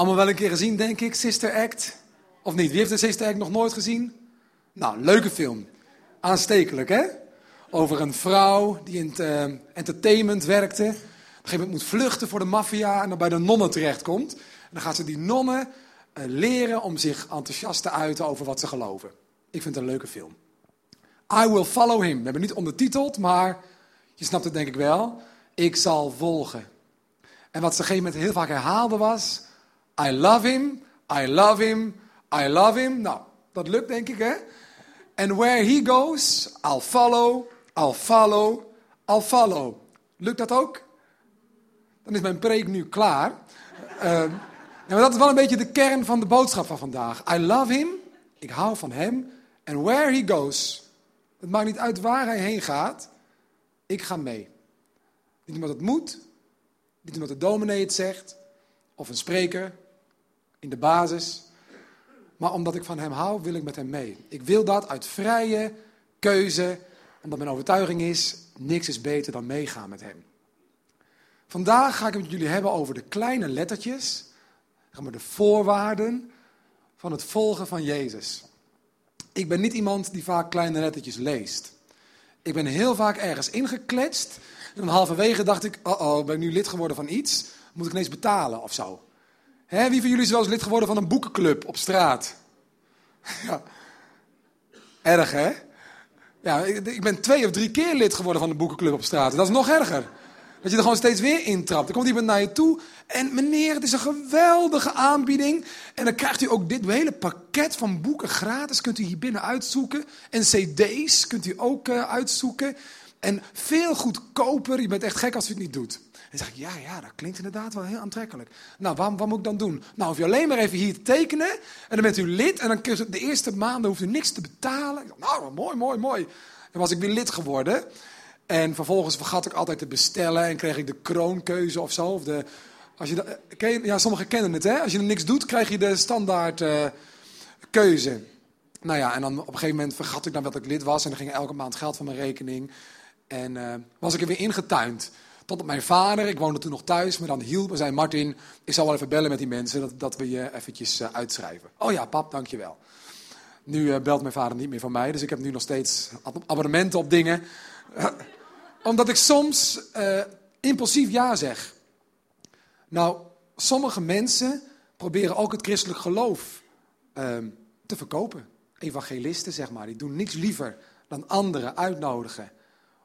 Allemaal wel een keer gezien, denk ik, Sister Act. Of niet? Wie heeft de Sister Act nog nooit gezien? Nou, leuke film. Aanstekelijk hè? Over een vrouw die in het eh, entertainment werkte. Op een gegeven moment moet vluchten voor de maffia en dan bij de nonnen terechtkomt. En dan gaat ze die nonnen eh, leren om zich enthousiast te uiten over wat ze geloven. Ik vind het een leuke film. I will follow him. We hebben niet ondertiteld, maar je snapt het denk ik wel. Ik zal volgen. En wat ze op een gegeven moment heel vaak herhaalde was... I love him, I love him, I love him. Nou, dat lukt denk ik, hè? And where he goes, I'll follow, I'll follow, I'll follow. Lukt dat ook? Dan is mijn preek nu klaar. Ja, maar dat is wel een beetje de kern van de boodschap van vandaag. I love him, ik hou van hem. And where he goes, het maakt niet uit waar hij heen gaat, ik ga mee. Niet omdat het moet, niet omdat de dominee het zegt, of een spreker in de basis. Maar omdat ik van hem hou, wil ik met hem mee. Ik wil dat uit vrije keuze, omdat mijn overtuiging is, niks is beter dan meegaan met hem. Vandaag ga ik het met jullie hebben over de kleine lettertjes, de voorwaarden van het volgen van Jezus. Ik ben niet iemand die vaak kleine lettertjes leest. Ik ben heel vaak ergens ingekletst. En halverwege dacht ik, oh oh, ben ik nu lid geworden van iets? Moet ik ineens betalen of zo? Hè, wie van jullie is wel eens lid geworden van een boekenclub op straat? ja. Erg, hè? Ja, ik, ben twee of drie keer lid geworden van een boekenclub op straat. Dat is nog erger. Dat je er gewoon steeds weer intrapt. Dan komt iemand naar je toe. En meneer, het is een geweldige aanbieding. En dan krijgt u ook dit hele pakket van boeken gratis. Kunt u hier binnen uitzoeken. En cd's kunt u ook eh, uitzoeken. En veel goedkoper. Je bent echt gek als u het niet doet. En dan zeg ik, ja, ja, dat klinkt inderdaad wel heel aantrekkelijk. Nou, wat, wat moet ik dan doen? Nou, hoef je alleen maar even hier te tekenen. En dan bent u lid. En dan de eerste maanden hoeft u niks te betalen. Nou, mooi, mooi, mooi. En was ik weer lid geworden. En vervolgens vergat ik altijd te bestellen. En kreeg ik de kroonkeuze of zo. Of de, als je- ja, sommigen kennen het, hè? Als je er niks doet, krijg je de standaard eh, keuze. Nou ja, en dan op een gegeven moment vergat ik dan dat ik lid was. En dan ging elke maand geld van mijn rekening. En eh, was ik er weer ingetuind. Tot op mijn vader, ik woonde toen nog thuis, me dan hielp en zei... Martin, ik zal wel even bellen met die mensen, dat, dat we je eventjes eh, uitschrijven. Oh ja, pap, dankjewel. Nu eh, belt mijn vader niet meer van mij, dus ik heb nu nog steeds ab- abonnementen op dingen. Omdat ik soms eh, impulsief ja zeg. Nou, sommige mensen proberen ook het christelijk geloof ehm, te verkopen. Evangelisten, zeg maar, die doen niets liever dan anderen uitnodigen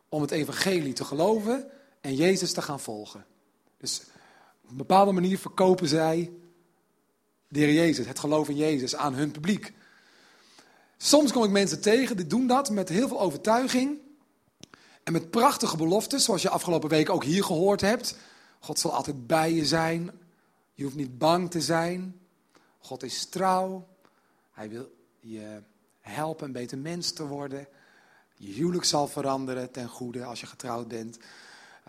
om het evangelie te geloven en Jezus te gaan volgen. Dus op een bepaalde manier verkopen zij de Jezus, het geloof in Jezus, aan hun publiek. Soms kom ik mensen tegen die doen dat met heel veel overtuiging en met prachtige beloftes, zoals je afgelopen week ook hier gehoord hebt. God zal altijd bij je zijn. Je hoeft niet bang te zijn. God is trouw. Hij wil je helpen een beter mens te worden. Je huwelijk zal veranderen ten goede als je getrouwd bent.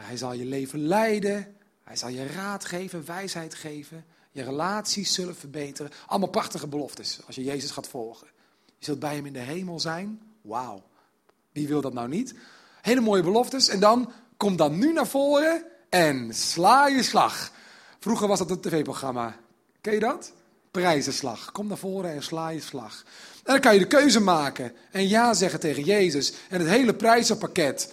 Hij zal je leven leiden. Hij zal je raad geven, wijsheid geven. Je relaties zullen verbeteren. Allemaal prachtige beloftes als je Jezus gaat volgen. Je zult bij hem in de hemel zijn. Wauw. Wie wil dat nou niet? Hele mooie beloftes. En dan kom dan nu naar voren en sla je slag. Vroeger was dat een tv-programma. Ken je dat? Prijzenslag. Kom naar voren en sla je slag. En dan kan je de keuze maken en ja zeggen tegen Jezus. En het hele prijzenpakket,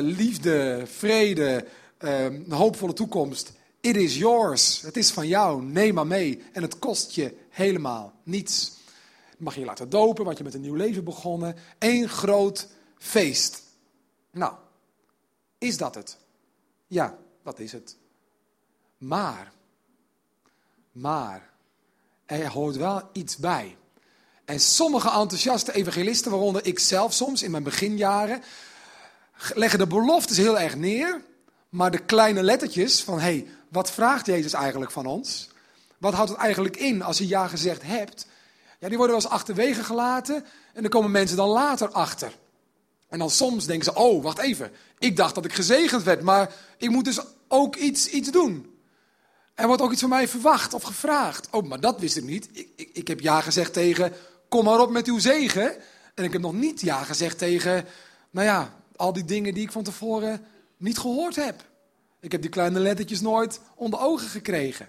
liefde, vrede, eh, een hoopvolle toekomst. It is yours. Het is van jou. Neem maar mee. En het kost je helemaal niets. Mag je je laten dopen, want je met een nieuw leven begonnen. Eén groot feest. Nou, is dat het? Ja, dat is het. Maar, maar, er hoort wel iets bij. En sommige enthousiaste evangelisten, waaronder ik zelf soms in mijn beginjaren, leggen de beloftes heel erg neer. Maar de kleine lettertjes van, hé, hey, wat vraagt Jezus eigenlijk van ons? Wat houdt het eigenlijk in als je ja gezegd hebt? Ja, die worden wel eens achterwege gelaten en er komen mensen dan later achter. En dan soms denken ze, oh, wacht even. Ik dacht dat ik gezegend werd, maar ik moet dus ook iets, iets doen. Er wordt ook iets van mij verwacht of gevraagd. Oh, maar dat wist ik niet. Ik, ik, ik heb ja gezegd tegen, kom maar op met uw zegen. En ik heb nog niet ja gezegd tegen, nou ja, al die dingen die ik van tevoren niet gehoord heb. Ik heb die kleine lettertjes nooit onder ogen gekregen.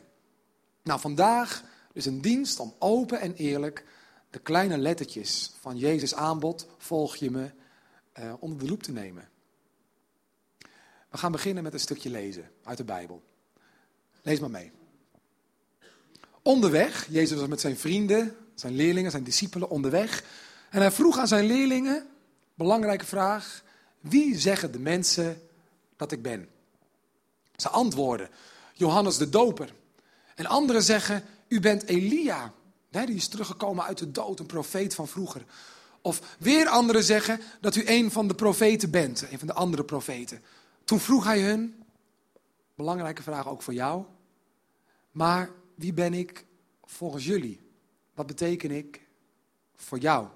Nou, vandaag dus een dienst om open en eerlijk de kleine lettertjes van Jezus aanbod, volg je me, uh, onder de loep te nemen. We gaan beginnen met een stukje lezen uit de Bijbel. Lees maar mee. Onderweg, Jezus was met zijn vrienden, zijn leerlingen, zijn discipelen onderweg. En hij vroeg aan zijn leerlingen, belangrijke vraag, wie zeggen de mensen dat ik ben? Ze antwoorden, Johannes de Doper. En anderen zeggen, u bent Elia, die is teruggekomen uit de dood, een profeet van vroeger. Of weer anderen zeggen dat u een van de profeten bent, een van de andere profeten. Toen vroeg hij hun, belangrijke vraag ook voor jou, maar wie ben ik volgens jullie? Wat beteken ik voor jou?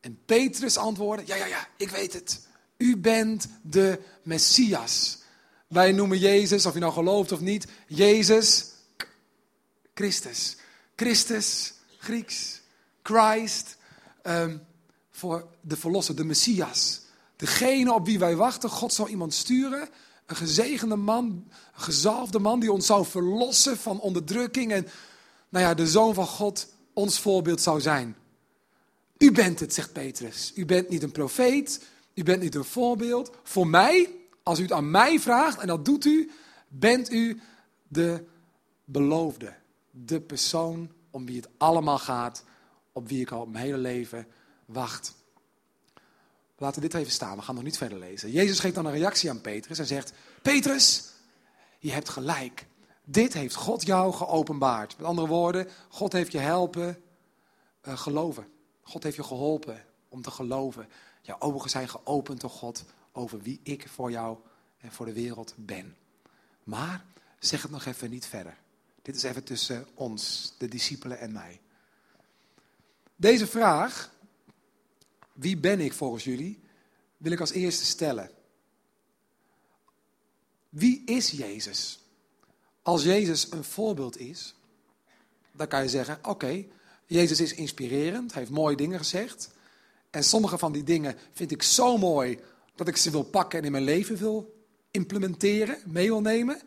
En Petrus antwoordde, ja, ja, ja, ik weet het. U bent de Messias. Wij noemen Jezus, of je nou gelooft of niet, Jezus Christus. Christus, Grieks, Christ, um, voor de verlosser, de Messias. Degene op wie wij wachten, God zal iemand sturen, een gezegende man, een gezalfde man die ons zou verlossen van onderdrukking en nou ja, de Zoon van God ons voorbeeld zou zijn. U bent het, zegt Petrus. U bent niet een profeet, u bent niet een voorbeeld. Voor mij, als u het aan mij vraagt, en dat doet u, bent u de beloofde. De persoon om wie het allemaal gaat, op wie ik al mijn hele leven wacht. Laten we dit even staan, we gaan nog niet verder lezen. Jezus geeft dan een reactie aan Petrus en zegt: Petrus, je hebt gelijk. Dit heeft God jou geopenbaard. Met andere woorden, God heeft je helpen uh, geloven. God heeft je geholpen om te geloven. Jouw ogen zijn geopend door God over wie ik voor jou en voor de wereld ben. Maar zeg het nog even niet verder. Dit is even tussen ons, de discipelen en mij. Deze vraag, wie ben ik volgens jullie, wil ik als eerste stellen. Wie is Jezus? Als Jezus een voorbeeld is, dan kan je zeggen: oké, Jezus is inspirerend, hij heeft mooie dingen gezegd. En sommige van die dingen vind ik zo mooi dat ik ze wil pakken en in mijn leven wil implementeren, mee wil nemen.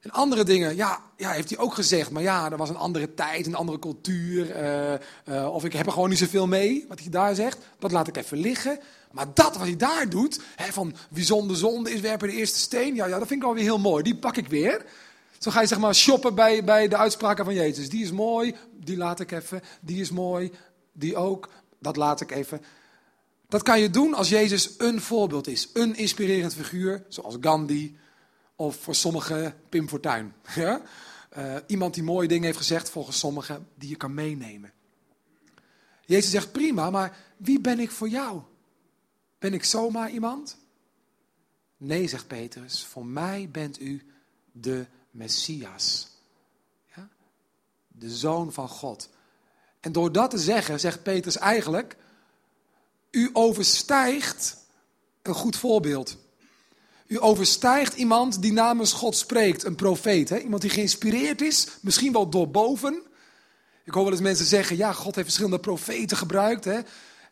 En andere dingen, ja, ja, heeft hij ook gezegd. Maar ja, er was een andere tijd, een andere cultuur. Uh, uh, of ik heb er gewoon niet zoveel mee, wat hij daar zegt. Dat laat ik even liggen. Maar dat wat hij daar doet, hè, van wie zonde zonde is, werpen de eerste steen. Ja, ja, dat vind ik alweer heel mooi. Die pak ik weer. Zo ga je zeg maar shoppen bij, bij de uitspraken van Jezus. Die is mooi, die laat ik even. Die is mooi, die ook, dat laat ik even. Dat kan je doen als Jezus een voorbeeld is. Een inspirerend figuur, zoals Gandhi of voor sommigen Pim Fortuyn. Ja? Eh, iemand die mooie dingen heeft gezegd, volgens sommigen, die je kan meenemen. Jezus zegt prima, maar wie ben ik voor jou? Ben ik zomaar iemand? Nee, zegt Petrus, voor mij bent u de Messias. Ja? De zoon van God. En door dat te zeggen, zegt Petrus eigenlijk, u overstijgt een goed voorbeeld. U overstijgt iemand die namens God spreekt, een profeet. Hè? Iemand die geïnspireerd is, misschien wel door boven. Ik hoor wel eens mensen zeggen, ja, God heeft verschillende profeten gebruikt. Hè?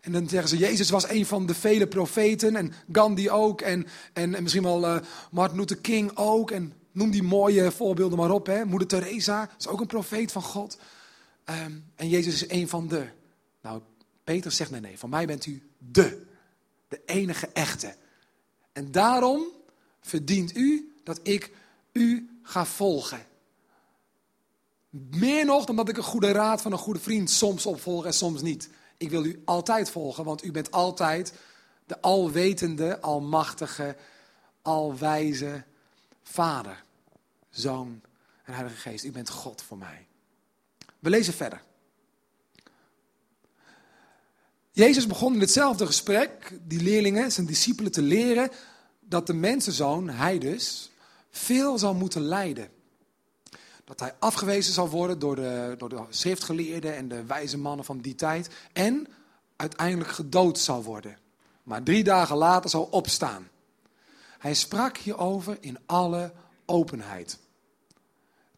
En dan zeggen ze, Jezus was een van de vele profeten. En Gandhi ook. En, en, en misschien wel uh, Martin Luther King ook. En noem die mooie voorbeelden maar op. Hè? Moeder Teresa is ook een profeet van God. Ehm, en Jezus is een van de. Nou, Peter zegt nee, nee, van mij bent u de. De enige echte. En daarom verdient u dat ik u ga volgen. Meer nog dan dat ik een goede raad van een goede vriend soms opvolg en soms niet. Ik wil u altijd volgen, want u bent altijd de alwetende, almachtige, alwijze Vader, Zoon en Heilige Geest. U bent God voor mij. We lezen verder. Jezus begon in hetzelfde gesprek, die leerlingen, zijn discipelen, te leren dat de mensenzoon, hij dus, veel zal moeten lijden. Dat hij afgewezen zal worden door de, door de schriftgeleerden en de wijze mannen van die tijd. En uiteindelijk gedood zal worden. Maar drie dagen later zal opstaan. Hij sprak hierover in alle openheid.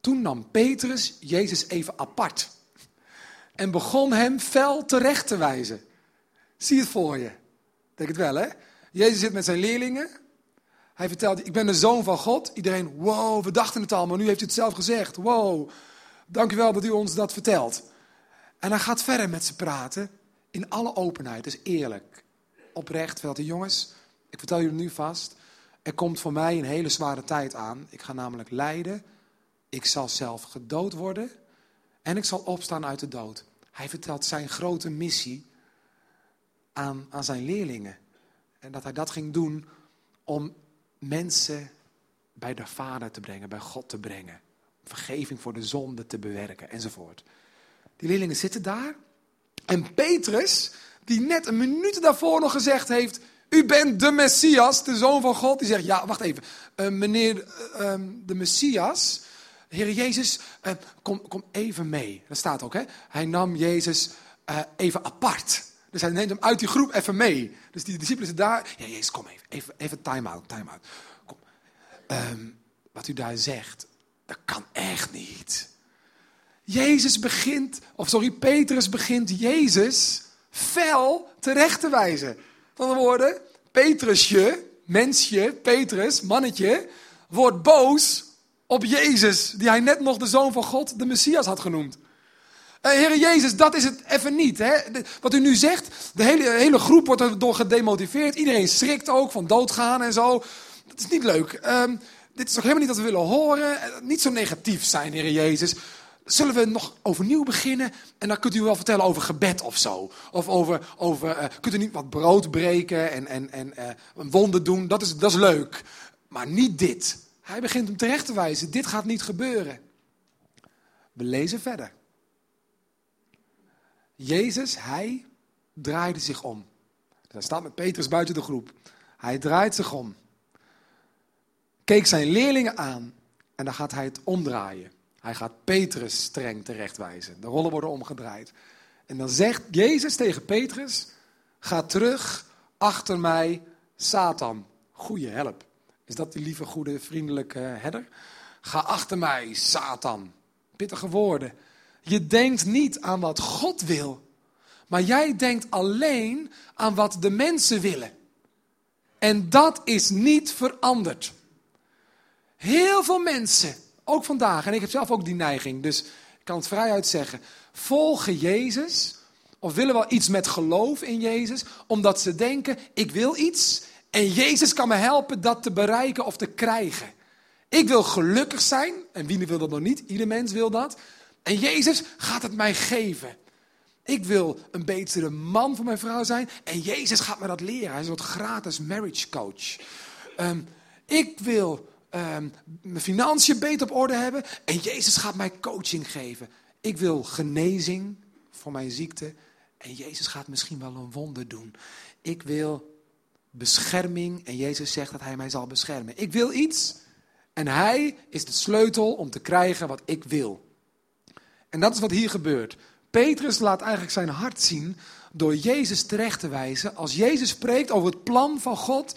Toen nam Petrus Jezus even apart. En begon hem fel terecht te wijzen. Zie het voor je. Denk het wel, hè? Jezus zit met zijn leerlingen. Hij vertelt, ik ben de zoon van God. Iedereen, wow, we dachten het al, maar nu heeft u het zelf gezegd. Wow, dank u wel dat u ons dat vertelt. En hij gaat verder met ze praten in alle openheid, dus eerlijk. Oprecht vertelt jongens, ik vertel jullie nu vast. Er komt voor mij een hele zware tijd aan. Ik ga namelijk lijden. Ik zal zelf gedood worden. En ik zal opstaan uit de dood. Hij vertelt zijn grote missie aan, aan zijn leerlingen. En dat hij dat ging doen om mensen bij de Vader te brengen, bij God te brengen. Vergeving voor de zonde te bewerken enzovoort. Die leerlingen zitten daar. En Petrus, die net een minuut daarvoor nog gezegd heeft: U bent de Messias, de zoon van God. Die zegt: Ja, wacht even. Uh, meneer uh, de Messias, Heer Jezus, uh, kom, kom even mee. Dat staat ook, hè? Hij nam Jezus even apart. Dus hij neemt hem uit die groep even mee. Dus die discipelen zitten daar. Ja, Jezus, kom even. Even, even time-out, time-out. Kom. Um, wat u daar zegt, dat kan echt niet. Jezus begint, of sorry, Petrus begint Jezus fel terecht te wijzen. Van de woorden, Petrusje, mensje, Petrus, mannetje, wordt boos op Jezus, die hij net nog de zoon van God, de Messias, had genoemd. Uh, Heer Jezus, dat is het even niet. Hè? Wat u nu zegt, de hele, hele groep wordt erdoor gedemotiveerd. Iedereen schrikt ook van doodgaan en zo. Dat is niet leuk. Um, dit is toch helemaal niet wat we willen horen. Uh, niet zo negatief zijn, Heer Jezus. Zullen we nog overnieuw beginnen? En dan kunt u wel vertellen over gebed of zo. Of over, over uh, kunt u niet wat brood breken en, en, en uh, doen? Dat is, dat is leuk. Maar niet dit. Hij begint hem terecht te wijzen. Dit gaat niet gebeuren. We lezen verder. Jezus, hij draaide zich om. Hij staat met Petrus buiten de groep. Hij draait zich om. Keek zijn leerlingen aan. En dan gaat hij het omdraaien. Hij gaat Petrus streng terechtwijzen. De rollen worden omgedraaid. En dan zegt Jezus tegen Petrus: Ga terug achter mij, Satan. Goeie help. Is dat die lieve, goede, vriendelijke herder? Ga achter mij, Satan. Pittige woorden. Je denkt niet aan wat God wil, maar jij denkt alleen aan wat de mensen willen. En dat is niet veranderd. Heel veel mensen, ook vandaag, en ik heb zelf ook die neiging, dus ik kan het vrijuit zeggen, volgen Jezus of willen wel iets met geloof in Jezus, omdat ze denken, ik wil iets en Jezus kan me helpen dat te bereiken of te krijgen. Ik wil gelukkig zijn. En wie wil dat nog niet? Ieder mens wil dat. En Jezus gaat het mij geven. Ik wil een betere man voor mijn vrouw zijn. En Jezus gaat me dat leren. Hij is een gratis marriage coach. Ehm, ik wil ehm, mijn financiën beter op orde hebben. En Jezus gaat mij coaching geven. Ik wil genezing voor mijn ziekte. En Jezus gaat misschien wel een wonder doen. Ik wil bescherming. En Jezus zegt dat hij mij zal beschermen. Ik wil iets. En hij is de sleutel om te krijgen wat ik wil. En dat is wat hier gebeurt. Petrus laat eigenlijk zijn hart zien door Jezus terecht te wijzen. Als Jezus spreekt over het plan van God,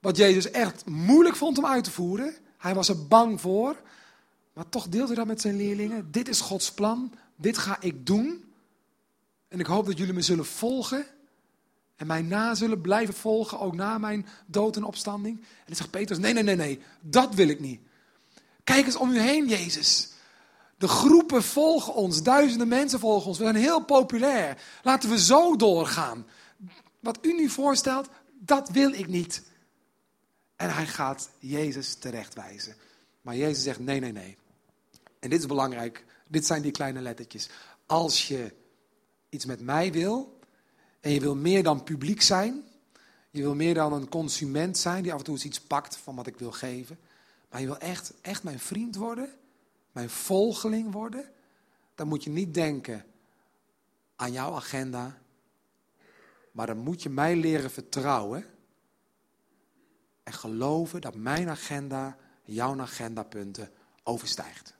wat Jezus echt moeilijk vond om uit te voeren. Hij was er bang voor, maar toch deelt hij dat met zijn leerlingen. Dit is Gods plan, dit ga ik doen. En ik hoop dat jullie me zullen volgen en mij na zullen blijven volgen, ook na mijn dood en opstanding. En dan zegt Petrus, nee, nee, nee, nee, dat wil ik niet. Kijk eens om u heen, Jezus. De groepen volgen ons, duizenden mensen volgen ons. We zijn heel populair. Laten we zo doorgaan. Wat u nu voorstelt, dat wil ik niet. En hij gaat Jezus terechtwijzen. Maar Jezus zegt: nee, nee, nee. En dit is belangrijk. Dit zijn die kleine lettertjes. Als je iets met mij wil. En je wil meer dan publiek zijn. Je wil meer dan een consument zijn die af en toe eens iets pakt van wat ik wil geven. Maar je wil echt, echt mijn vriend worden mijn volgeling worden, dan moet je niet denken aan jouw agenda, maar dan moet je mij leren vertrouwen en geloven dat mijn agenda jouw agendapunten overstijgt.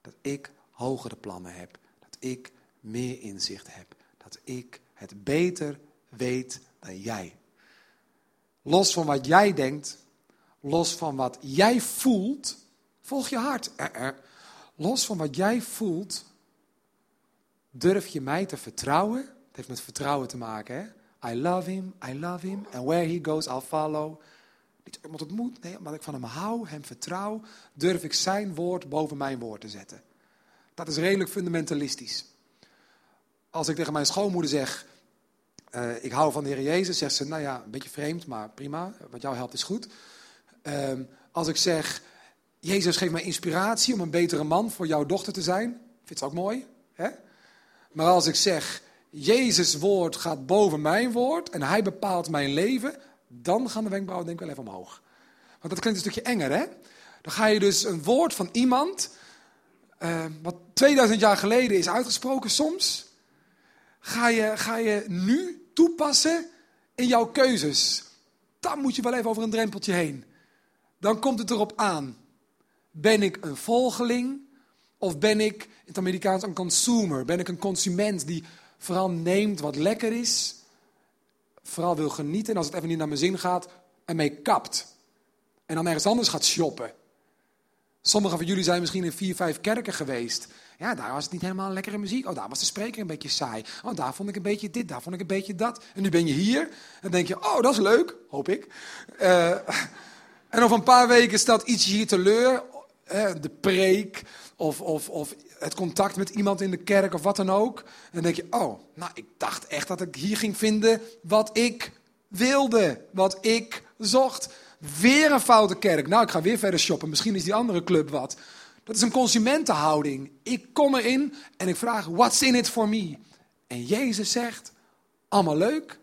Dat ik hogere plannen heb, dat ik meer inzicht heb, dat ik het beter weet dan jij. Los van wat jij denkt, los van wat jij voelt, Volg je hart. Los van wat jij voelt, durf je mij te vertrouwen. Het heeft met vertrouwen te maken. Hè? I love him, I love him. And where he goes, I'll follow. Niet omdat het moet, nee, omdat ik van hem hou, hem vertrouw, durf ik zijn woord boven mijn woord te zetten. Dat is redelijk fundamentalistisch. Als ik tegen mijn schoonmoeder zeg, uh, ik hou van de Heer Jezus, zegt ze, nou ja, een beetje vreemd, maar prima, wat jou helpt is goed. Uh, als ik zeg, Jezus geeft mij inspiratie om een betere man voor jouw dochter te zijn. Vindt ze ook mooi? Hè? Maar als ik zeg, Jezus woord gaat boven mijn woord en hij bepaalt mijn leven, dan gaan de wenkbrauwen denk ik wel even omhoog. Want dat klinkt een stukje enger, hè? Dan ga je dus een woord van iemand, uh, wat 2000 jaar geleden is uitgesproken soms, ga je, ga je nu toepassen in jouw keuzes. Dan moet je wel even over een drempeltje heen. Dan komt het erop aan ben ik een volgeling of ben ik in het Amerikaans een consumer? Ben ik een consument die vooral neemt wat lekker is, vooral wil genieten en als het even niet naar mijn zin gaat, ermee kapt. En dan ergens anders gaat shoppen. Sommigen van jullie zijn misschien in vier, vijf kerken geweest. Ja, daar was het niet helemaal lekkere muziek. Oh, daar was de spreker een beetje saai. Oh, daar vond ik een beetje dit, daar vond ik een beetje dat. En nu ben je hier en denk je, oh, dat is leuk, hoop ik. Uh, en over een paar weken stelt iets hier teleur de preek of, of, of het contact met iemand in de kerk of wat dan ook. En dan denk je, oh, nou, ik dacht echt dat ik hier ging vinden wat ik wilde, wat ik zocht. Weer een foute kerk. Nou, ik ga weer verder shoppen. Misschien is die andere club wat. Dat is een consumentenhouding. Ik kom erin en ik vraag, what's in it for me? En Jezus zegt, allemaal leuk.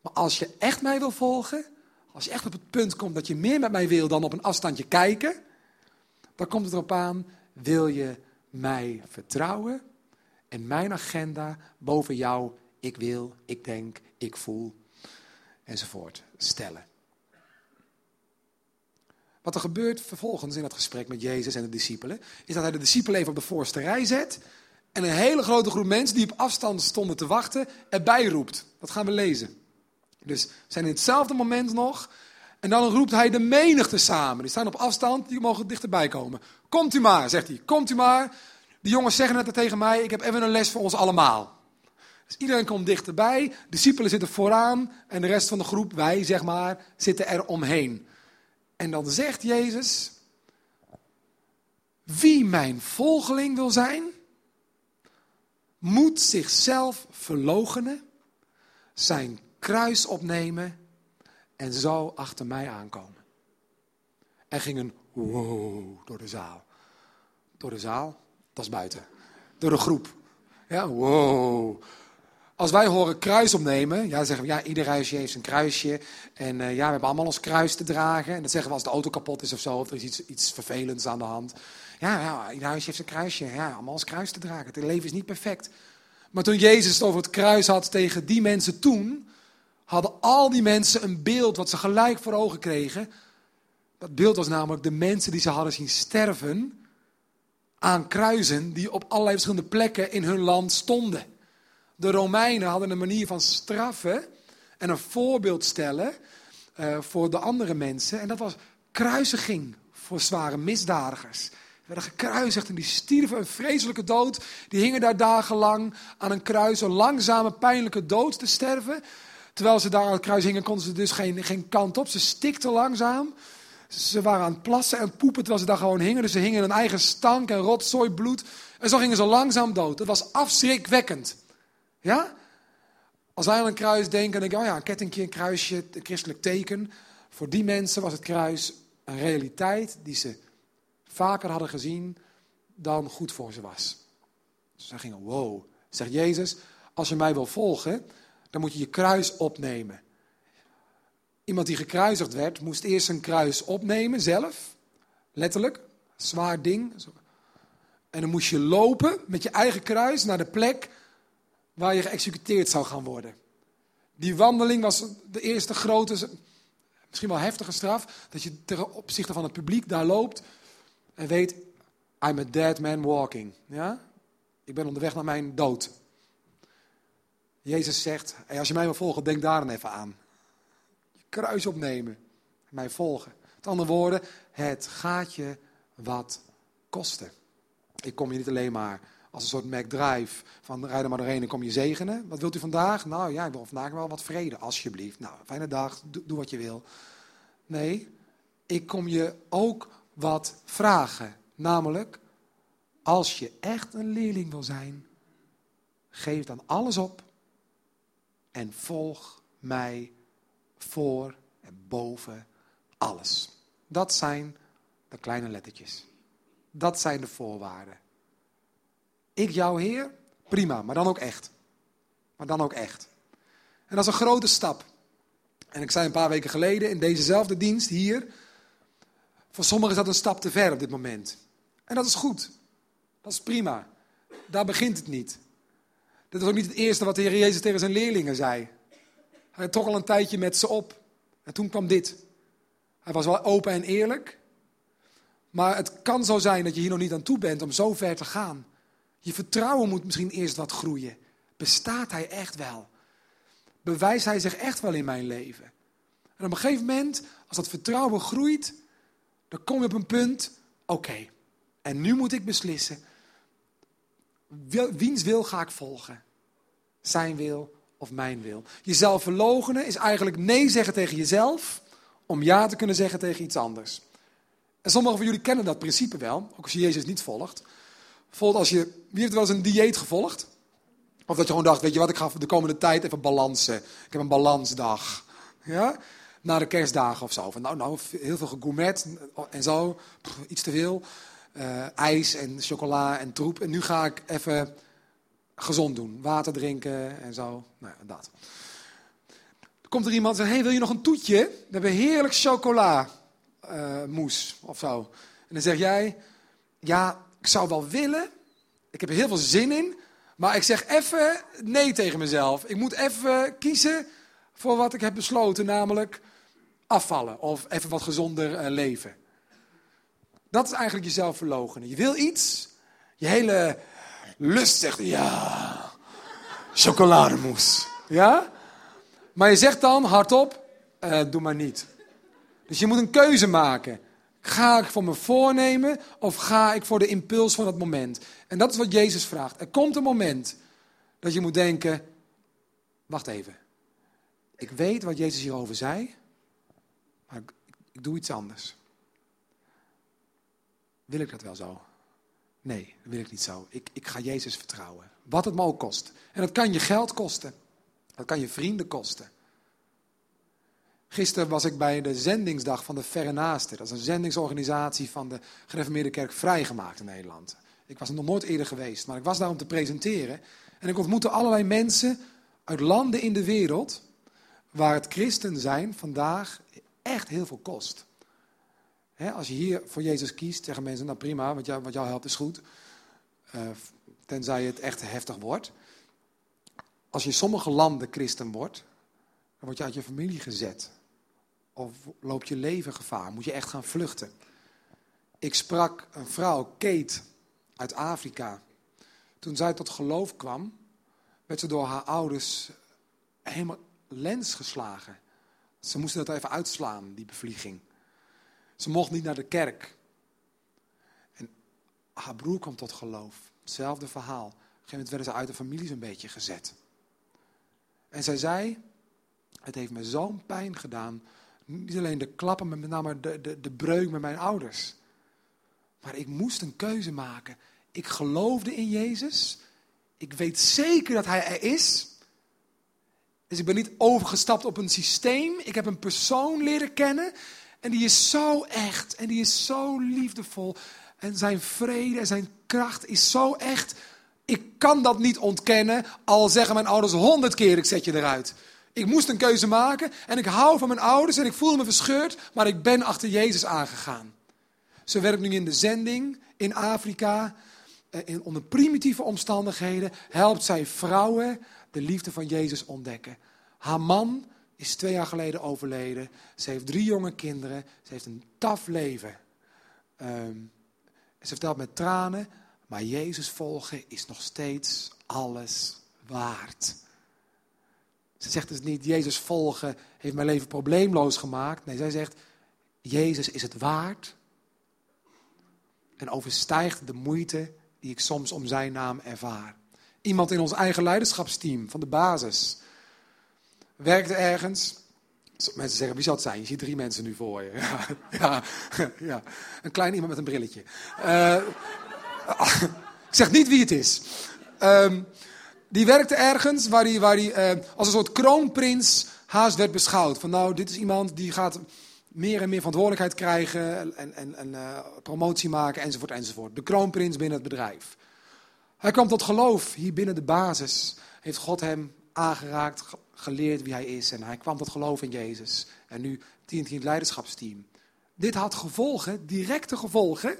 Maar als je echt mij wil volgen, als je echt op het punt komt dat je meer met mij wil dan op een afstandje kijken, dan komt het erop aan, wil je mij vertrouwen en mijn agenda boven jou, ik wil, ik denk, ik voel, enzovoort, stellen. Wat er gebeurt vervolgens in dat gesprek met Jezus en de discipelen, is dat hij de discipelen even op de voorste rij zet en een hele grote groep mensen die op afstand stonden te wachten, erbij roept. Dat gaan we lezen. Dus zijn in hetzelfde moment nog en dan roept hij de menigte samen. Die staan op afstand, die mogen dichterbij komen. Komt u maar, zegt hij. Komt u maar. De jongens zeggen het tegen mij. Ik heb even een les voor ons allemaal. Dus iedereen komt dichterbij. De discipelen zitten vooraan. En de rest van de groep, wij zeg maar, zitten er omheen. En dan zegt Jezus. Wie mijn volgeling wil zijn, moet zichzelf verloochenen, zijn kruis opnemen en zo achter mij aankomen. Er ging een wow door de zaal. Door de zaal? Dat is buiten. Door de groep. Ja, wow. Als wij horen kruis opnemen, ja, dan zeggen we ja, ieder huisje heeft een kruisje. En eh, ja, we hebben allemaal ons kruis te dragen. En dat zeggen we als de auto kapot is of zo, of er is iets, iets vervelends aan de hand. Ja, ja, ieder huisje heeft een kruisje. Ja, allemaal ons kruis te dragen. Het leven is niet perfect. Maar toen Jezus het over het kruis had tegen die mensen toen, hadden al die mensen een beeld wat ze gelijk voor ogen kregen. Dat beeld was namelijk de mensen die ze hadden zien sterven aan kruisen die op allerlei verschillende plekken in hun land stonden. De Romeinen hadden een manier van straffen en een voorbeeld stellen eh, voor de andere mensen. En dat was kruisiging voor zware misdadigers. Die werden gekruisigd en die stierven een vreselijke dood. Die hingen daar dagenlang aan een kruis, een langzame, pijnlijke dood te sterven. Terwijl ze daar aan het kruis hingen, konden ze dus geen, geen kant op. Ze stikten langzaam. Ze waren aan het plassen en poepen terwijl ze daar gewoon hingen. Dus ze hingen in een eigen stank en rotzooi, bloed. En zo gingen ze langzaam dood. Dat was afschrikwekkend. Ja? Als wij aan een kruis denken, denk ik, oh ja, een kettingje, een kruisje, een christelijk teken. Voor die mensen was het kruis een realiteit die ze vaker hadden gezien dan goed voor ze was. Dus zij gingen, wow. Zegt Jezus, als je mij wil volgen, dan moet je je kruis opnemen. Iemand die gekruisigd werd, moest eerst zijn kruis opnemen zelf. Letterlijk, zwaar ding. En dan moest je lopen met je eigen kruis naar de plek waar je geëxecuteerd zou gaan worden. Die wandeling was de eerste grote, misschien wel heftige straf. Dat je ten opzichte van het publiek daar loopt en weet, I'm a dead man walking. Ja? Ik ben onderweg naar mijn dood. Jezus zegt, als je mij wil volgen, denk daar dan even aan. Je kruis opnemen, mij volgen. Met andere woorden, het gaat je wat kosten. Ik kom je niet alleen maar als een soort McDrive van rijd er maar doorheen en kom je zegenen. Wat wilt u vandaag? Nou ja, ik wil vandaag wel wat vrede, alsjeblieft. Nou, fijne dag, doe, doe wat je wil. Nee, ik kom je ook wat vragen. Namelijk, als je echt een leerling wil zijn, geef dan alles op en volg mij voor en boven alles. Dat zijn de kleine lettertjes. Dat zijn de voorwaarden. Ik jouw Heer, prima, maar dan ook echt. Maar dan ook echt. En dat is een grote stap. En ik zei een paar weken geleden in dezezelfde dienst hier. Voor sommigen is dat een stap te ver op dit moment. En dat is goed. Dat is prima. Daar begint het niet. Dit is ook niet het eerste wat de Heer Jezus tegen zijn leerlingen zei. Hij trok al een tijdje met ze op. En toen kwam dit. Hij was wel open en eerlijk. Maar het kan zo zijn dat je hier nog niet aan toe bent om zo ver te gaan. Je vertrouwen moet misschien eerst wat groeien. Bestaat hij echt wel? Bewijst hij zich echt wel in mijn leven? En op een gegeven moment, als dat vertrouwen groeit, dan kom je op een punt, oké, en nu moet ik beslissen, wiens wil ga ik volgen? Zijn wil of mijn wil? Jezelf verloochenen is eigenlijk nee zeggen tegen jezelf, om ja te kunnen zeggen tegen iets anders. En sommigen van jullie kennen dat principe wel, ook als je Jezus niet volgt. Bijvoorbeeld als je, wie heeft wel eens een dieet gevolgd? Of dat je gewoon dacht, weet je wat, ik ga de komende tijd even balansen. Ik heb een balansdag. Ja? Na de kerstdagen of zo. Van, nou, nou, heel veel gegourmet en zo. Iets te veel. Uh, ijs en chocola en troep. En nu ga ik even gezond doen. Water drinken en zo. Nou, dat. Dan komt er iemand en zegt, hey, wil je nog een toetje? We hebben heerlijk chocola uh, moes of zo. En dan zeg jij, ja, ik zou wel willen. Ik heb er heel veel zin in. Maar ik zeg even nee tegen mezelf. Ik moet even kiezen voor wat ik heb besloten, namelijk afvallen of even wat gezonder uh, leven. Dat is eigenlijk jezelf verloochenen. Je wil iets, je hele lust zegt ja, chocolademousse. Ja? Maar je zegt dan hardop, uh, doe maar niet. Dus je moet een keuze maken. Ga ik voor mijn voornemen of ga ik voor de impuls van het moment? En dat is wat Jezus vraagt. Er komt een moment dat je moet denken, wacht even. Ik weet wat Jezus hierover zei, maar ik, doe iets anders. Wil ik dat wel zo? Nee, dat wil ik niet zo. Ik, ik ga Jezus vertrouwen. Wat het me ook kost. En dat kan je geld kosten. Dat kan je vrienden kosten. Gisteren was ik bij de zendingsdag van de Verre Naasten. Dat is een zendingsorganisatie van de gereformeerde kerk vrijgemaakt in Nederland. Ik was er nog nooit eerder geweest, maar ik was daar om te presenteren. En ik ontmoette allerlei mensen uit landen in de wereld waar het christen zijn vandaag echt heel veel kost. Als je hier voor Jezus kiest, zeggen mensen, nou prima, wat jou, wat jou helpt is goed. Eh, tenzij het echt heftig wordt. Als je in sommige landen christen wordt, dan word je uit je familie gezet. Of loopt je leven gevaar, moet je echt gaan vluchten. Ik sprak een vrouw, Kate, uit Afrika. Toen zij tot geloof kwam, werd ze door haar ouders helemaal lens geslagen. Ze moesten dat even uitslaan, die bevlieging. Ze mocht niet naar de kerk. En haar broer kwam tot geloof. Hetzelfde verhaal. Op een gegeven moment werden ze uit de familie zo'n beetje gezet. En zij zei, het heeft me zo'n pijn gedaan. Niet alleen de klappen, maar met name de, de, de breuk met mijn ouders. Maar ik moest een keuze maken. Ik geloofde in Jezus. Ik weet zeker dat Hij er is. Dus ik ben niet overgestapt op een systeem. Ik heb een persoon leren kennen. En die is zo echt. En die is zo liefdevol. En zijn vrede en zijn kracht is zo echt. Ik kan dat niet ontkennen. Al zeggen mijn ouders honderd keer: ik zet je eruit. Ik moest een keuze maken. En ik hou van mijn ouders. En ik voel me verscheurd. Maar ik ben achter Jezus aangegaan. Ze werkt nu in de zending in Afrika. Eh, In, onder primitieve omstandigheden helpt zij vrouwen de liefde van Jezus ontdekken. Haar man is twee jaar geleden overleden. Ze heeft drie jonge kinderen. Ze heeft een taf leven. Ehm, ze vertelt met tranen, maar Jezus volgen is nog steeds alles waard. Ze zegt dus niet, Jezus volgen heeft mijn leven probleemloos gemaakt. Nee, zij zegt, Jezus is het waard. En overstijgt de moeite die ik soms om zijn naam ervaar. Iemand in ons eigen leiderschapsteam van de basis werkte ergens. Mensen zeggen, wie zal het zijn? Je ziet drie mensen nu voor je. Ja, ja. Een klein iemand met een brilletje. Eh, ik zeg niet wie het is. Ehm, die werkte ergens waar hij, waar hij eh, als een soort kroonprins haast werd beschouwd. Van nou, dit is iemand die gaat meer en meer verantwoordelijkheid krijgen en, en, en eh, promotie maken enzovoort enzovoort. De kroonprins binnen het bedrijf. Hij kwam tot geloof hier binnen de basis. Heeft God hem aangeraakt, ge- geleerd wie hij is. En hij kwam tot geloof in Jezus. En nu in het leiderschapsteam. Dit had gevolgen, directe gevolgen,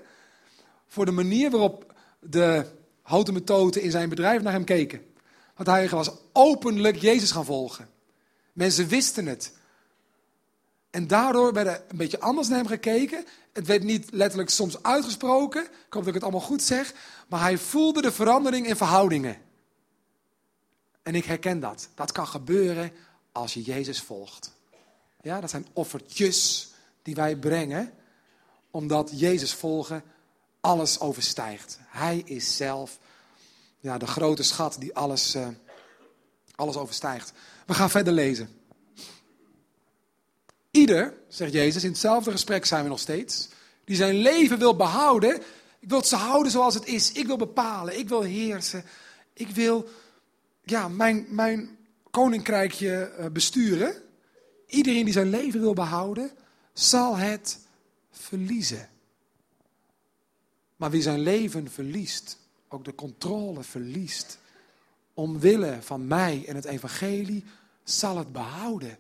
voor de manier waarop de houten methoden in zijn bedrijf naar hem keken. Want hij was openlijk Jezus gaan volgen. Mensen wisten het. En daardoor werd er een beetje anders naar hem gekeken. Het werd niet letterlijk soms uitgesproken. Ik hoop dat ik het allemaal goed zeg. Maar hij voelde de verandering in verhoudingen. En ik herken dat. Dat kan gebeuren als je Jezus volgt. Ja, dat zijn offertjes die wij brengen. Omdat Jezus volgen alles overstijgt. Hij is zelf ja, de grote schat die alles, eh, alles overstijgt. We gaan verder lezen. Ieder, zegt Jezus, in hetzelfde gesprek zijn we nog steeds, die zijn leven wil behouden. Ik wil het ze houden zoals het is. Ik wil bepalen. Ik wil heersen. Ik wil ja, mijn, mijn koninkrijkje eh, besturen. Iedereen die zijn leven wil behouden, zal het verliezen. Maar wie zijn leven verliest, ook de controle verliest, omwille van mij en het evangelie, zal het behouden.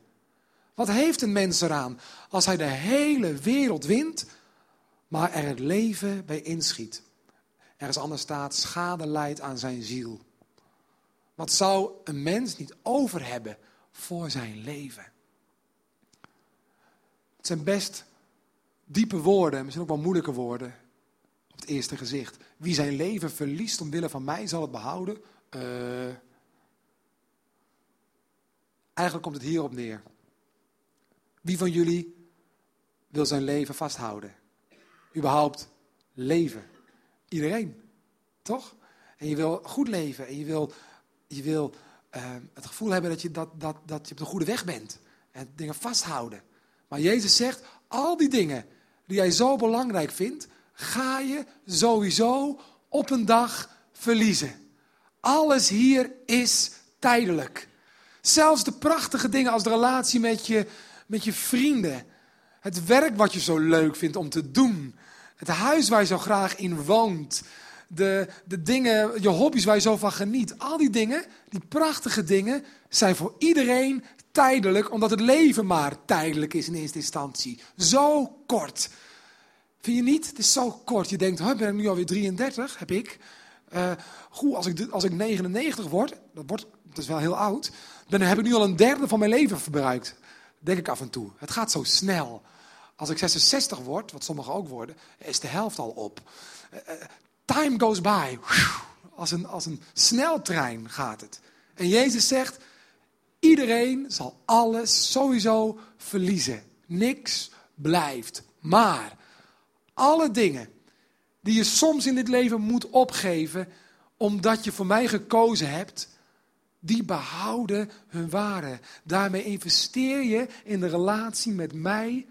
Wat heeft een mens eraan als hij de hele wereld wint, maar er het leven bij inschiet? Ergens anders staat, schade leidt aan zijn ziel. Wat zou een mens niet over hebben voor zijn leven? Het zijn best diepe woorden, misschien ook wel moeilijke woorden het eerste gezicht. Wie zijn leven verliest omwille van mij zal het behouden. Eh, eigenlijk komt het hierop neer. Wie van jullie wil zijn leven vasthouden? Überhaupt leven. Iedereen, toch? En je wil goed leven en je wil, je wil eh, het gevoel hebben dat je, dat, dat, dat je op de goede weg bent. En dingen vasthouden. Maar Jezus zegt, al die dingen die jij zo belangrijk vindt, ga je sowieso op een dag verliezen. Alles hier is tijdelijk. Zelfs de prachtige dingen als de relatie met je, met je vrienden. Het werk wat je zo leuk vindt om te doen. Het huis waar je zo graag in woont. De, de dingen, je hobby's waar je zo van geniet. Al die dingen, die prachtige dingen, zijn voor iedereen tijdelijk, omdat het leven maar tijdelijk is in eerste instantie. Zo kort. Vind je niet? Het is zo kort. Je denkt, ben ik nu alweer 33? Heb ik. Eh goed, als ik, als ik 99 word, dat, wordt, dat is wel heel oud, dan heb ik nu al een derde van mijn leven verbruikt. Denk ik af en toe. Het gaat zo snel. Als ik 66 word, wat sommigen ook worden, is de helft al op. Eh, eh, time goes by. Als een, als een sneltrein gaat het. En Jezus zegt, iedereen zal alles sowieso verliezen. Niks blijft. Maar alle dingen die je soms in dit leven moet opgeven, omdat je voor mij gekozen hebt, die behouden hun waarde. Daarmee investeer je in de relatie met mij.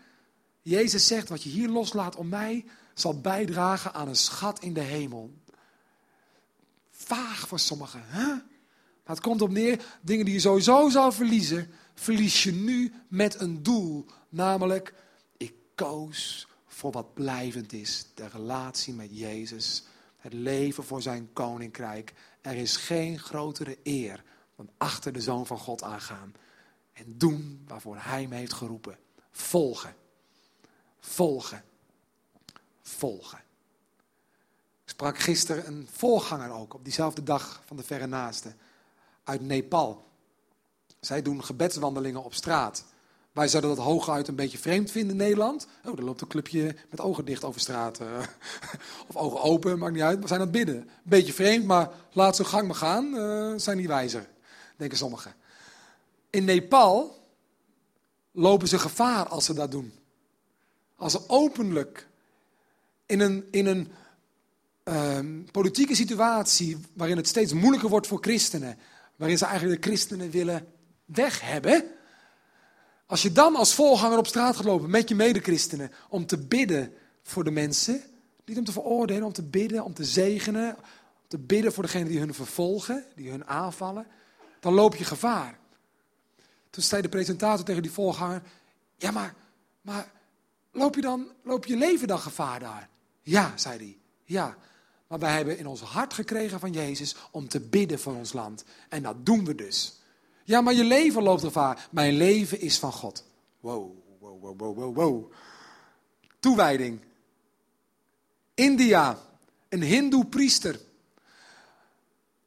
Jezus zegt, wat je hier loslaat om mij, zal bijdragen aan een schat in de hemel. Vaag voor sommigen, hè? Maar het komt op neer, dingen die je sowieso zou verliezen, verlies je nu met een doel. Namelijk, ik koos voor wat blijvend is. De relatie met Jezus. Het leven voor zijn koninkrijk. Er is geen grotere eer dan achter de Zoon van God aangaan. En doen waarvoor hij me heeft geroepen. Volgen. Volgen. Volgen. Ik sprak gisteren een voorganger ook op diezelfde dag van de verre naaste. Uit Nepal. Zij doen gebedswandelingen op straat. Wij zouden dat hooguit een beetje vreemd vinden in Nederland. Oh, er loopt een clubje met ogen dicht over straat. eh. of ogen open, maakt niet uit. We zijn aan het bidden. Beetje vreemd, maar laat ze gang maar gaan. eh, zijn niet wijzer, denken sommigen. In Nepal lopen ze gevaar als ze dat doen. Als ze openlijk in een, in een ehm, politieke situatie waarin het steeds moeilijker wordt voor christenen, waarin ze eigenlijk de christenen willen weg hebben. Als je dan als volganger op straat gaat lopen met je medechristenen om te bidden voor de mensen, niet om te veroordelen, om te bidden, om te zegenen, om te bidden voor degenen die hun vervolgen, die hun aanvallen, dan loop je gevaar. Toen zei de presentator tegen die volganger, ja maar, maar loop je dan, loop je leven dan gevaar daar? Ja, zei hij, ja. Maar wij hebben in ons hart gekregen van Jezus om te bidden voor ons land. En dat doen we dus. Ja, maar je leven loopt gevaar. Mijn leven is van God. Wow, wow, wow, wow, wow. Toewijding. India, een hindoe priester,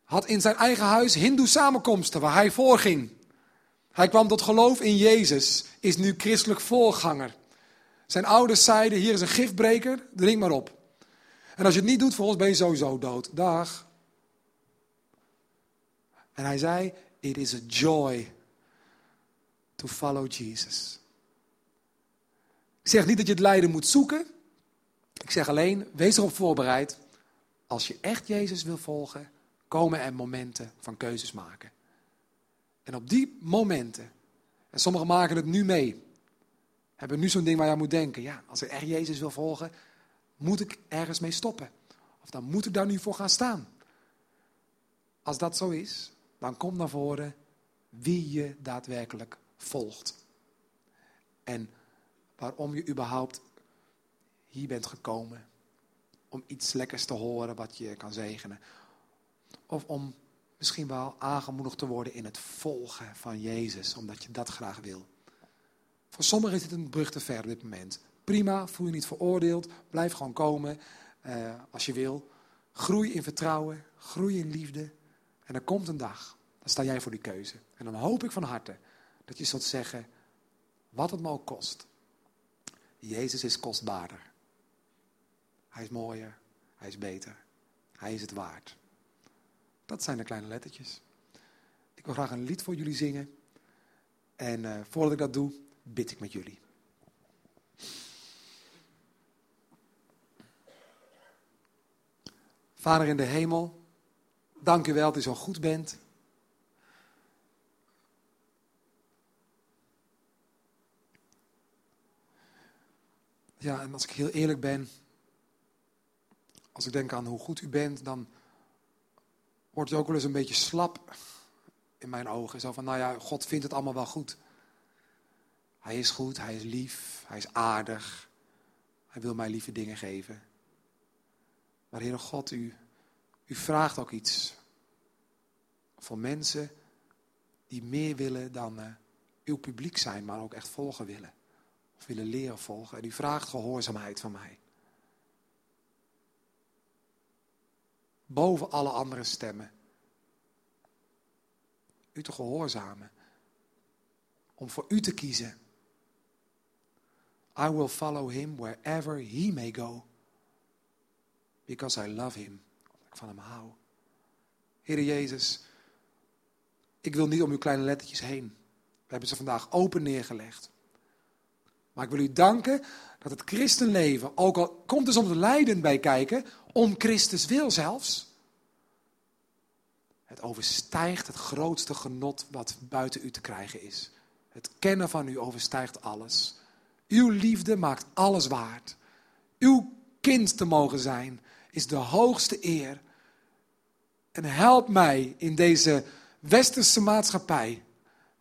had in zijn eigen huis hindoe samenkomsten waar hij voorging. Hij kwam tot geloof in Jezus, is nu christelijk voorganger. Zijn ouders zeiden, hier is een gifbreker, drink maar op. En als je het niet doet voor ben je sowieso dood. Dag. En hij zei, it is a joy to follow Jesus. Ik zeg niet dat je het lijden moet zoeken. Ik zeg alleen, wees erop voorbereid. Als je echt Jezus wil volgen, komen er momenten van keuzes maken. En op die momenten, en sommigen maken het nu mee, hebben nu zo'n ding waar je aan moet denken. Ja, als ik echt Jezus wil volgen, moet ik ergens mee stoppen. Of dan moet ik daar nu voor gaan staan. Als dat zo is, dan kom naar voren wie je daadwerkelijk volgt. En waarom je überhaupt hier bent gekomen. Om iets lekkers te horen wat je kan zegenen. Of om misschien wel aangemoedigd te worden in het volgen van Jezus, omdat je dat graag wil. Voor sommigen is het een brug te ver op dit moment. Prima, voel je niet veroordeeld, blijf gewoon komen eh, als je wil. Groei in vertrouwen, groei in liefde. En er komt een dag, dan sta jij voor die keuze. En dan hoop ik van harte dat je zult zeggen, wat het me ook kost. Jezus is kostbaarder. Hij is mooier, hij is beter, hij is het waard. Dat zijn de kleine lettertjes. Ik wil graag een lied voor jullie zingen. En eh, voordat ik dat doe, bid ik met jullie. Vader in de hemel, dank u wel dat u zo goed bent. Ja, en als ik heel eerlijk ben, als ik denk aan hoe goed u bent, dan wordt het ook wel eens een beetje slap in mijn ogen. Zo van, nou ja, God vindt het allemaal wel goed. Hij is goed, hij is lief, hij is aardig. Hij wil mij lieve dingen geven. Maar Heere God, u, u vraagt ook iets voor mensen die meer willen dan eh, uw publiek zijn, maar ook echt volgen willen. Of willen leren volgen. En u vraagt gehoorzaamheid van mij. Boven alle andere stemmen. U te gehoorzamen. Om voor u te kiezen. I will follow him wherever he may go. Because I love him. Van hem hou. Heere Jezus, ik wil niet om uw kleine lettertjes heen. We hebben ze vandaag open neergelegd. Maar ik wil u danken dat het christenleven, ook al komt er soms lijden bij kijken, om Christus wil zelfs. Het overstijgt het grootste genot wat buiten u te krijgen is. Het kennen van u overstijgt alles. Uw liefde maakt alles waard. Uw kind te mogen zijn is de hoogste eer. En help mij in deze westerse maatschappij,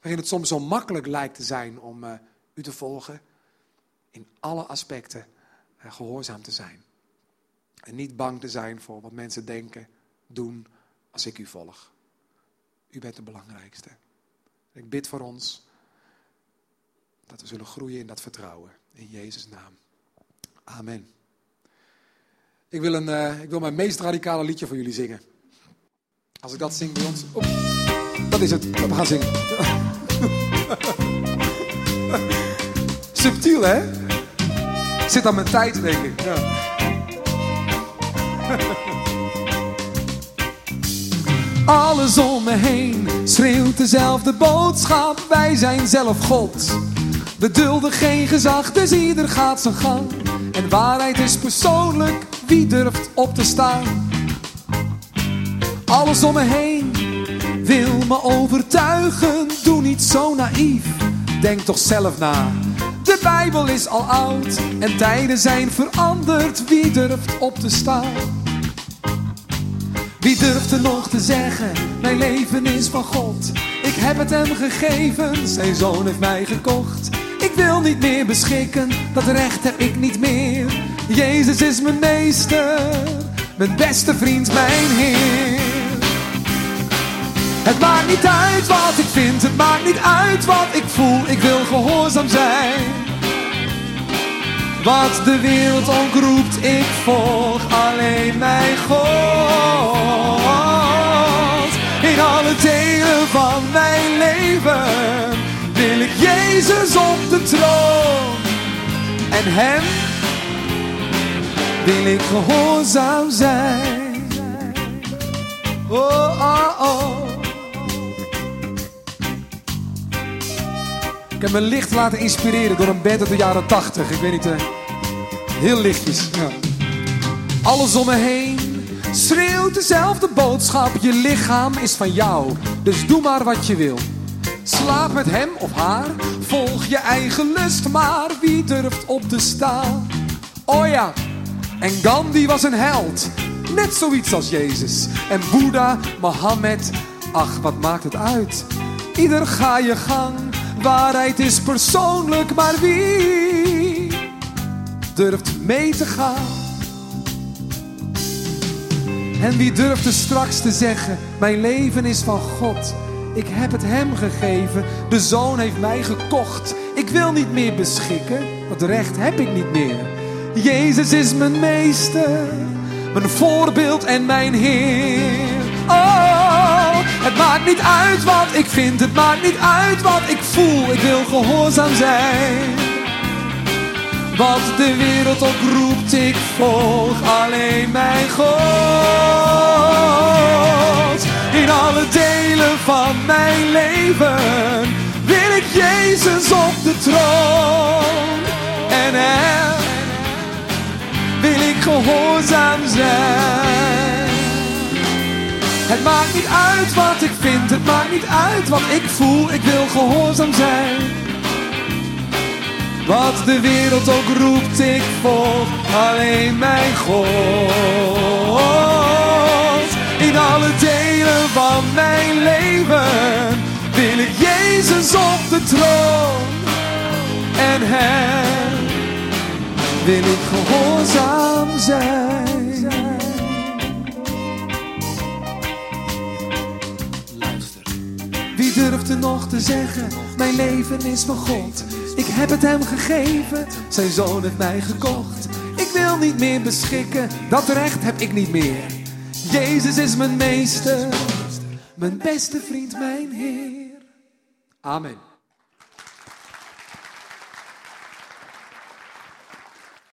waarin het soms zo makkelijk lijkt te zijn om uh, u te volgen, in alle aspecten uh, gehoorzaam te zijn. En niet bang te zijn voor wat mensen denken, doen als ik u volg. U bent de belangrijkste. Ik bid voor ons dat we zullen groeien in dat vertrouwen. In Jezus' naam. Amen. Ik wil, een, uh, ik wil mijn meest radicale liedje voor jullie zingen. Als ik dat zing bij ons. Dat is het. We gaan zingen. Subtiel, hè? Zit aan mijn tijd, denk ik. Ja. Alles om me heen schreeuwt dezelfde boodschap. Wij zijn zelf God. We dulden geen gezag, dus ieder gaat zijn gang. En waarheid is persoonlijk, wie durft op te staan? Alles om me heen wil me overtuigen. Doe niet zo naïef, denk toch zelf na. De Bijbel is al oud en tijden zijn veranderd. Wie durft op te staan? Wie durft er nog te zeggen, mijn leven is van God. Ik heb het hem gegeven, zijn zoon heeft mij gekocht. Ik wil niet meer beschikken, dat recht heb ik niet meer. Jezus is mijn meester, mijn beste vriend, mijn Heer. Het maakt niet uit wat ik vind, het maakt niet uit wat ik voel. Ik wil gehoorzaam zijn. Wat de wereld ook roept, ik volg alleen mijn God. In alle delen van mijn leven wil ik Jezus op de troon. En Hem wil ik gehoorzaam zijn. Oh, oh, oh. Ik heb me licht laten inspireren door een band uit de jaren 80. Ik weet niet, uh, heel lichtjes. Ja. Alles om me heen schreeuwt dezelfde boodschap. Je lichaam is van jou, dus doe maar wat je wil. Slaap met hem of haar, volg je eigen lust, maar wie durft op te staan? Oh ja, en Gandhi was een held, net zoiets als Jezus. En Boeddha, Mohammed, ach wat maakt het uit? Ieder ga je gang, waarheid is persoonlijk, maar wie durft mee te gaan? En wie durft er straks te zeggen, mijn leven is van God. Ik heb het hem gegeven, de zoon heeft mij gekocht. Ik wil niet meer beschikken, dat recht heb ik niet meer. Jezus is mijn meester, mijn voorbeeld en mijn Heer. Het maakt niet uit wat ik vind, het maakt niet uit wat ik voel. Ik wil gehoorzaam zijn. Wat de wereld ook roept, ik volg alleen mijn God. In alle delen van mijn leven wil ik Jezus op de troon. En hem wil ik gehoorzaam zijn. Het maakt niet uit wat ik vind, het maakt niet uit wat ik voel, ik wil gehoorzaam zijn. Wat de wereld ook roept, ik volg alleen mijn God. In alle delen van mijn leven wil ik Jezus op de troon. En hem wil ik gehoorzaam zijn. Er nog te zeggen, mijn leven is van God. Ik heb het hem gegeven, zijn zoon heeft mij gekocht. Ik wil niet meer beschikken, dat recht heb ik niet meer. Jezus is mijn meester, mijn beste vriend, mijn Heer. Amen.